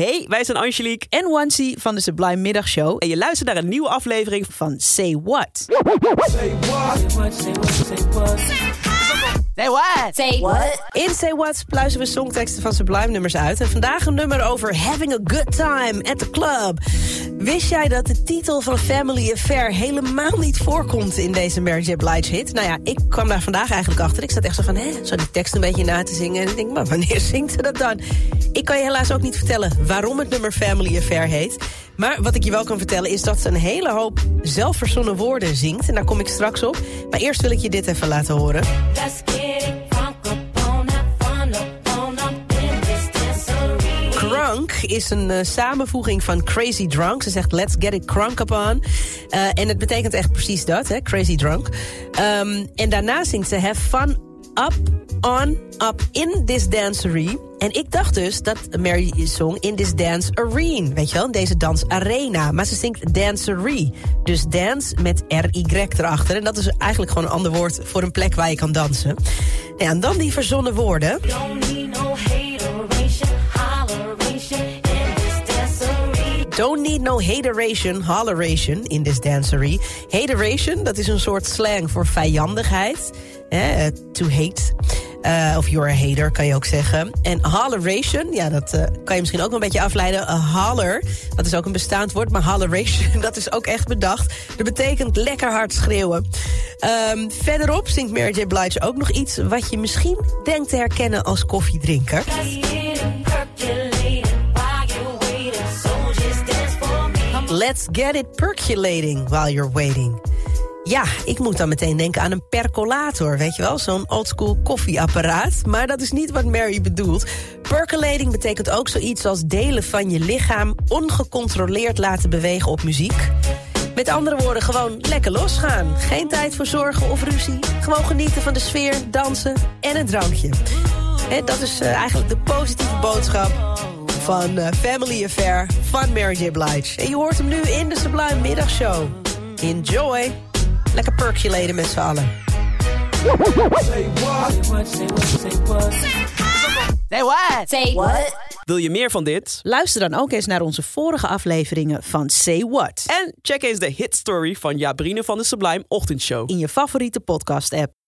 Hey, wij zijn Angelique en Wansi van de Sublime Middagshow. En je luistert naar een nieuwe aflevering van Say What. Say what? Say what? Say what? Say what? Say what? In Say What pluizen we songteksten van Sublime nummers uit. En vandaag een nummer over having a good time at the club. Wist jij dat de titel van Family Affair helemaal niet voorkomt in deze Mary J. Blige hit? Nou ja, ik kwam daar vandaag eigenlijk achter. Ik zat echt zo van, hè, zo die tekst een beetje na te zingen. En ik denk, maar wanneer zingt ze dat dan? Ik kan je helaas ook niet vertellen waarom het nummer Family Affair heet. Maar wat ik je wel kan vertellen is dat ze een hele hoop zelfverzonnen woorden zingt. En daar kom ik straks op. Maar eerst wil ik je dit even laten horen. Crunk is een uh, samenvoeging van Crazy Drunk. Ze zegt let's get it crunk up on. Uh, en het betekent echt precies dat, hè? Crazy Drunk. Um, en daarna zingt ze have fun up, on, up in this dancery. En ik dacht dus dat Mary zong in this dance arena. Weet je wel, in deze dansarena. Maar ze zingt dancery. Dus dance met R-Y erachter. En dat is eigenlijk gewoon een ander woord voor een plek waar je kan dansen. Ja, en dan die verzonnen woorden. Don't need no hateration, holleration in this dancery. Hateration, dat is een soort slang voor vijandigheid. Eh, to hate. Uh, of you're a hater, kan je ook zeggen. En holleration, ja, dat uh, kan je misschien ook een beetje afleiden. A holler, dat is ook een bestaand woord. Maar holleration, dat is ook echt bedacht. Dat betekent lekker hard schreeuwen. Um, verderop zingt Mary J. Blige ook nog iets... wat je misschien denkt te herkennen als koffiedrinker. Let's get it percolating while you're waiting. Ja, ik moet dan meteen denken aan een percolator, weet je wel? Zo'n oldschool koffieapparaat. Maar dat is niet wat Mary bedoelt. Percolating betekent ook zoiets als delen van je lichaam... ongecontroleerd laten bewegen op muziek. Met andere woorden, gewoon lekker losgaan. Geen tijd voor zorgen of ruzie. Gewoon genieten van de sfeer, dansen en een drankje. Dat is uh, eigenlijk de positieve boodschap van uh, Family Affair van Mary J. Blige. En je hoort hem nu in de Sublime Middagshow. Enjoy! Lekker percolaten met z'n allen. Say what? Say what? Say what? Say what? Wil je meer van dit? Luister dan ook eens naar onze vorige afleveringen van Say What. En check eens de hit story van Jabrine van de Sublime Ochtendshow. In je favoriete podcast app.